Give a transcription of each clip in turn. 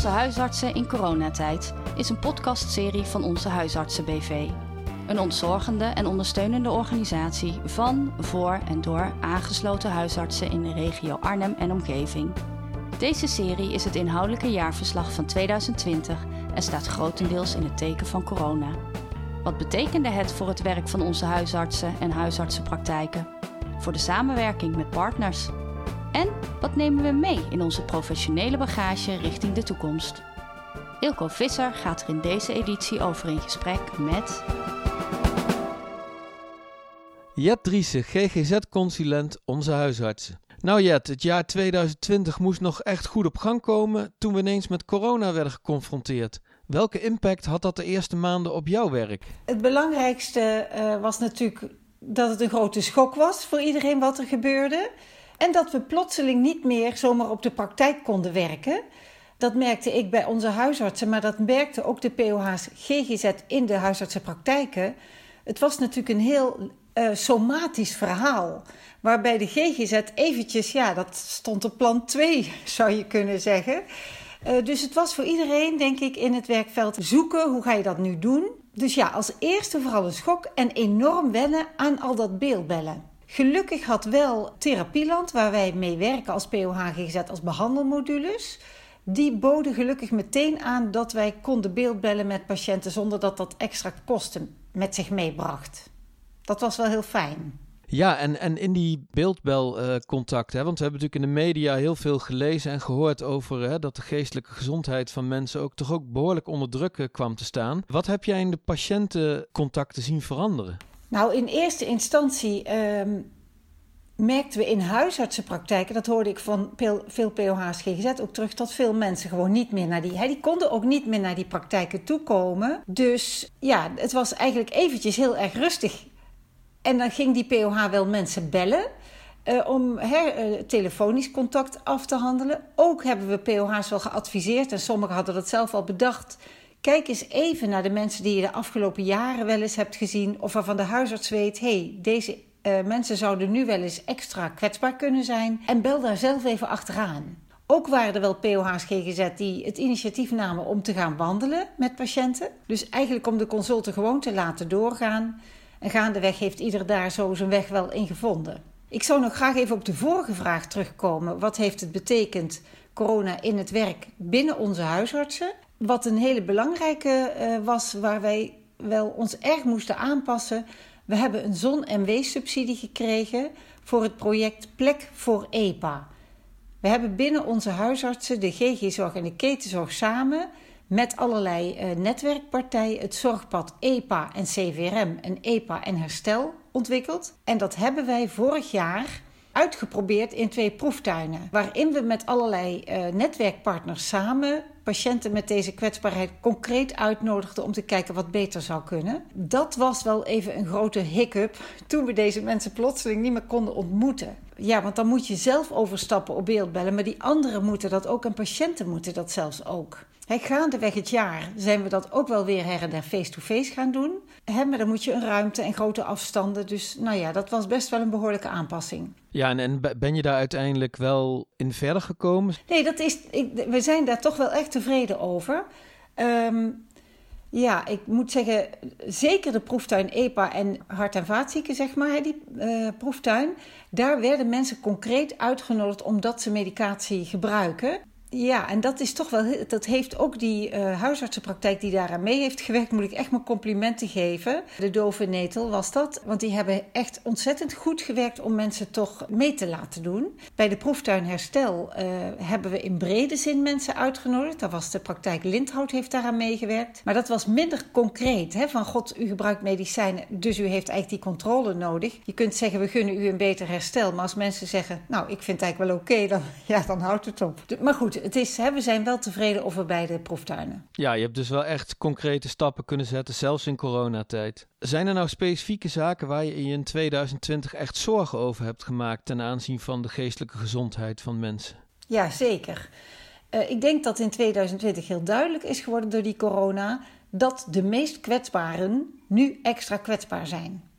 Onze huisartsen in coronatijd is een podcastserie van Onze Huisartsen BV. Een ontzorgende en ondersteunende organisatie van, voor en door aangesloten huisartsen in de regio Arnhem en omgeving. Deze serie is het inhoudelijke jaarverslag van 2020 en staat grotendeels in het teken van corona. Wat betekende het voor het werk van onze huisartsen en huisartsenpraktijken? Voor de samenwerking met partners? En wat nemen we mee in onze professionele bagage richting de toekomst? Ilko Visser gaat er in deze editie over in gesprek met. Jet Driessen, GGZ-consulent Onze Huisartsen. Nou Jet, het jaar 2020 moest nog echt goed op gang komen toen we ineens met corona werden geconfronteerd. Welke impact had dat de eerste maanden op jouw werk? Het belangrijkste uh, was natuurlijk dat het een grote schok was voor iedereen wat er gebeurde. En dat we plotseling niet meer zomaar op de praktijk konden werken. Dat merkte ik bij onze huisartsen, maar dat merkte ook de POH's GGZ in de huisartsenpraktijken. Het was natuurlijk een heel uh, somatisch verhaal. Waarbij de GGZ eventjes, ja, dat stond op plan 2, zou je kunnen zeggen. Uh, dus het was voor iedereen, denk ik, in het werkveld zoeken. Hoe ga je dat nu doen? Dus ja, als eerste vooral een schok en enorm wennen aan al dat beeldbellen. Gelukkig had wel Therapieland, waar wij mee werken als POH GGZ als behandelmodules, die boden gelukkig meteen aan dat wij konden beeldbellen met patiënten zonder dat dat extra kosten met zich meebracht. Dat was wel heel fijn. Ja, en, en in die beeldbelcontact, uh, want we hebben natuurlijk in de media heel veel gelezen en gehoord over hè, dat de geestelijke gezondheid van mensen ook toch ook behoorlijk onder druk uh, kwam te staan. Wat heb jij in de patiëntencontacten zien veranderen? Nou, in eerste instantie um, merkten we in huisartsenpraktijken, dat hoorde ik van veel POH's GGZ ook terug, dat veel mensen gewoon niet meer naar die, hè, die konden ook niet meer naar die praktijken toekomen. Dus ja, het was eigenlijk eventjes heel erg rustig. En dan ging die POH wel mensen bellen. Uh, om uh, telefonisch contact af te handelen. Ook hebben we POH's wel geadviseerd, en sommigen hadden dat zelf al bedacht, Kijk eens even naar de mensen die je de afgelopen jaren wel eens hebt gezien, of waarvan de huisarts weet: hey, deze uh, mensen zouden nu wel eens extra kwetsbaar kunnen zijn. En bel daar zelf even achteraan. Ook waren er wel POH's GGZ die het initiatief namen om te gaan wandelen met patiënten. Dus eigenlijk om de consulten gewoon te laten doorgaan. En gaandeweg heeft ieder daar zo zijn weg wel in gevonden. Ik zou nog graag even op de vorige vraag terugkomen. Wat heeft het betekend corona in het werk binnen onze huisartsen? Wat een hele belangrijke uh, was, waar wij wel ons erg moesten aanpassen. We hebben een zon- en weessubsidie gekregen voor het project Plek voor EPA. We hebben binnen onze huisartsen, de GG-zorg en de ketenzorg samen met allerlei uh, netwerkpartijen het zorgpad EPA en CVRM en EPA en Herstel ontwikkeld. En dat hebben wij vorig jaar uitgeprobeerd in twee proeftuinen, waarin we met allerlei uh, netwerkpartners samen patiënten met deze kwetsbaarheid concreet uitnodigden om te kijken wat beter zou kunnen. Dat was wel even een grote hiccup toen we deze mensen plotseling niet meer konden ontmoeten. Ja, want dan moet je zelf overstappen op beeldbellen, maar die anderen moeten dat ook en patiënten moeten dat zelfs ook. He, gaandeweg het jaar zijn we dat ook wel weer her en der face-to-face gaan doen. He, maar dan moet je een ruimte en grote afstanden. Dus nou ja, dat was best wel een behoorlijke aanpassing. Ja, en, en ben je daar uiteindelijk wel in verder gekomen? Nee, dat is, ik, we zijn daar toch wel echt tevreden over. Um, ja, ik moet zeggen, zeker de proeftuin EPA en hart- en vaatzieken, zeg maar, die uh, proeftuin. Daar werden mensen concreet uitgenodigd omdat ze medicatie gebruiken. Ja, en dat is toch wel. Dat heeft ook die uh, huisartsenpraktijk die daaraan mee heeft gewerkt, moet ik echt mijn complimenten geven. De Dove Netel was dat. Want die hebben echt ontzettend goed gewerkt om mensen toch mee te laten doen. Bij de proeftuin Herstel uh, hebben we in brede zin mensen uitgenodigd. Daar was de praktijk Lindhout heeft daaraan meegewerkt. Maar dat was minder concreet. Hè? Van god, u gebruikt medicijnen, dus u heeft eigenlijk die controle nodig. Je kunt zeggen, we gunnen u een beter herstel. Maar als mensen zeggen, nou, ik vind het eigenlijk wel oké, dan, ja, dan houdt het op. Maar goed, het is, hè, we zijn wel tevreden over beide proeftuinen. Ja, je hebt dus wel echt concrete stappen kunnen zetten, zelfs in coronatijd. Zijn er nou specifieke zaken waar je in 2020 echt zorgen over hebt gemaakt ten aanzien van de geestelijke gezondheid van mensen? Ja, zeker. Uh, ik denk dat in 2020 heel duidelijk is geworden door die corona dat de meest kwetsbaren nu extra kwetsbaar zijn.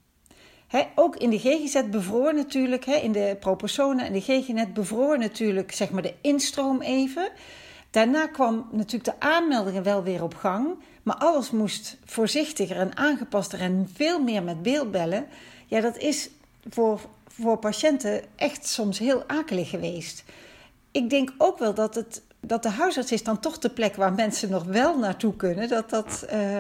Ook in de GGZ bevroor natuurlijk, in de propersonen en de GGNet bevroor natuurlijk zeg maar de instroom even. Daarna kwam natuurlijk de aanmeldingen wel weer op gang. Maar alles moest voorzichtiger en aangepaster en veel meer met beeldbellen. Ja, dat is voor, voor patiënten echt soms heel akelig geweest. Ik denk ook wel dat, het, dat de huisarts is dan toch de plek waar mensen nog wel naartoe kunnen. Dat dat, uh,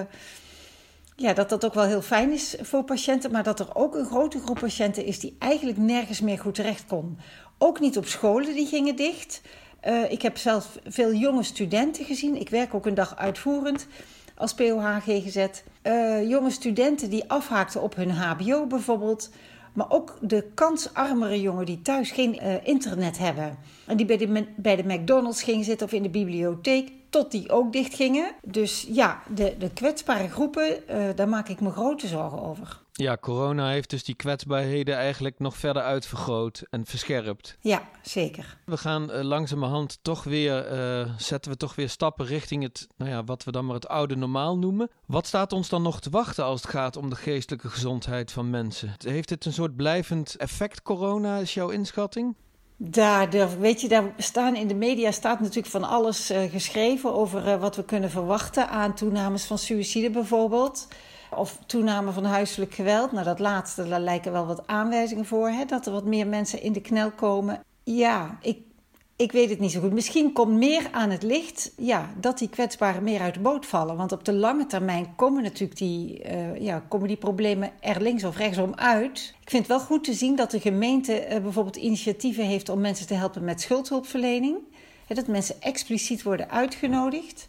ja, dat dat ook wel heel fijn is voor patiënten. Maar dat er ook een grote groep patiënten is die eigenlijk nergens meer goed terecht kon. Ook niet op scholen, die gingen dicht. Uh, ik heb zelf veel jonge studenten gezien. Ik werk ook een dag uitvoerend als POH GGZ. Uh, jonge studenten die afhaakten op hun HBO bijvoorbeeld. Maar ook de kansarmere jongen die thuis geen uh, internet hebben. En die bij de, bij de McDonald's gingen zitten of in de bibliotheek. Tot die ook dicht gingen. Dus ja, de, de kwetsbare groepen, uh, daar maak ik me grote zorgen over. Ja, corona heeft dus die kwetsbaarheden eigenlijk nog verder uitvergroot en verscherpt. Ja, zeker. We gaan uh, langzamerhand toch weer, uh, zetten we toch weer stappen richting het, nou ja, wat we dan maar het oude normaal noemen. Wat staat ons dan nog te wachten als het gaat om de geestelijke gezondheid van mensen? Heeft dit een soort blijvend effect, corona, is jouw inschatting? Daar, weet je, daar staan in de media staat natuurlijk van alles uh, geschreven over uh, wat we kunnen verwachten aan toenames van suïcide bijvoorbeeld. Of toename van huiselijk geweld. Nou, dat laatste, daar lijken wel wat aanwijzingen voor. Hè, dat er wat meer mensen in de knel komen. Ja, ik, ik weet het niet zo goed. Misschien komt meer aan het licht ja, dat die kwetsbaren meer uit de boot vallen. Want op de lange termijn komen natuurlijk die, uh, ja, komen die problemen er links of rechtsom uit. Ik vind het wel goed te zien dat de gemeente uh, bijvoorbeeld initiatieven heeft om mensen te helpen met schuldhulpverlening. Dat mensen expliciet worden uitgenodigd.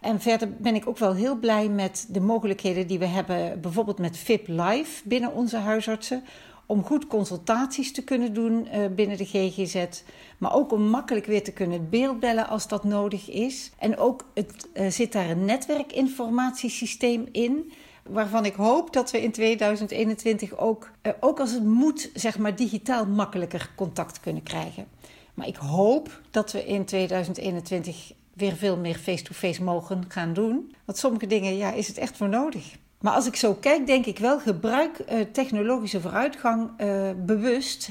En verder ben ik ook wel heel blij met de mogelijkheden die we hebben, bijvoorbeeld met VIP Live binnen onze huisartsen. Om goed consultaties te kunnen doen uh, binnen de GGZ. Maar ook om makkelijk weer te kunnen beeldbellen als dat nodig is. En ook het, uh, zit daar een netwerkinformatiesysteem in waarvan ik hoop dat we in 2021 ook, uh, ook als het moet, zeg maar digitaal makkelijker contact kunnen krijgen. Maar ik hoop dat we in 2021 weer veel meer face-to-face mogen gaan doen. Want sommige dingen, ja, is het echt voor nodig. Maar als ik zo kijk, denk ik wel, gebruik uh, technologische vooruitgang uh, bewust.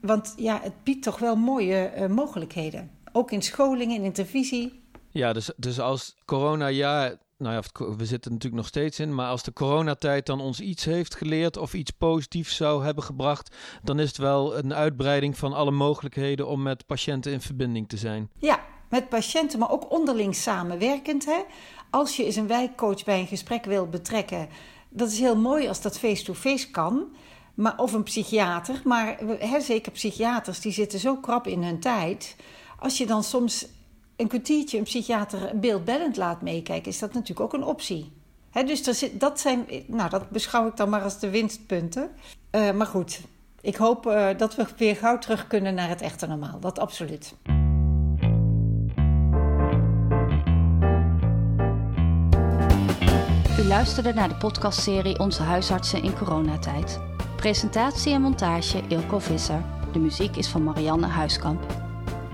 Want ja, het biedt toch wel mooie uh, mogelijkheden. Ook in scholingen, in intervisie. Ja, dus, dus als corona, ja, nou ja, we zitten natuurlijk nog steeds in, maar als de coronatijd dan ons iets heeft geleerd of iets positiefs zou hebben gebracht, dan is het wel een uitbreiding van alle mogelijkheden om met patiënten in verbinding te zijn. Ja, met patiënten, maar ook onderling samenwerkend. Hè? Als je eens een wijkcoach bij een gesprek wil betrekken, dat is heel mooi als dat face-to-face kan. Maar, of een psychiater, maar hè, zeker psychiaters, die zitten zo krap in hun tijd. Als je dan soms een kwartiertje een psychiater beeldbellend laat meekijken, is dat natuurlijk ook een optie. Dus zit, dat, zijn, nou, dat beschouw ik dan maar als de winstpunten. Uh, maar goed, ik hoop uh, dat we weer gauw terug kunnen naar het echte normaal. Dat absoluut. Luisterde naar de podcastserie Onze huisartsen in coronatijd. Presentatie en montage Ilko Visser. De muziek is van Marianne Huiskamp.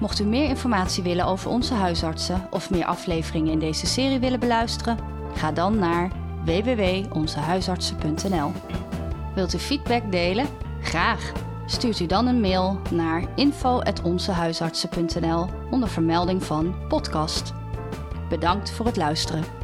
Mocht u meer informatie willen over onze huisartsen of meer afleveringen in deze serie willen beluisteren, ga dan naar www.onzehuisartsen.nl. Wilt u feedback delen? Graag! Stuurt u dan een mail naar info.onzehuisartsen.nl onder vermelding van podcast. Bedankt voor het luisteren.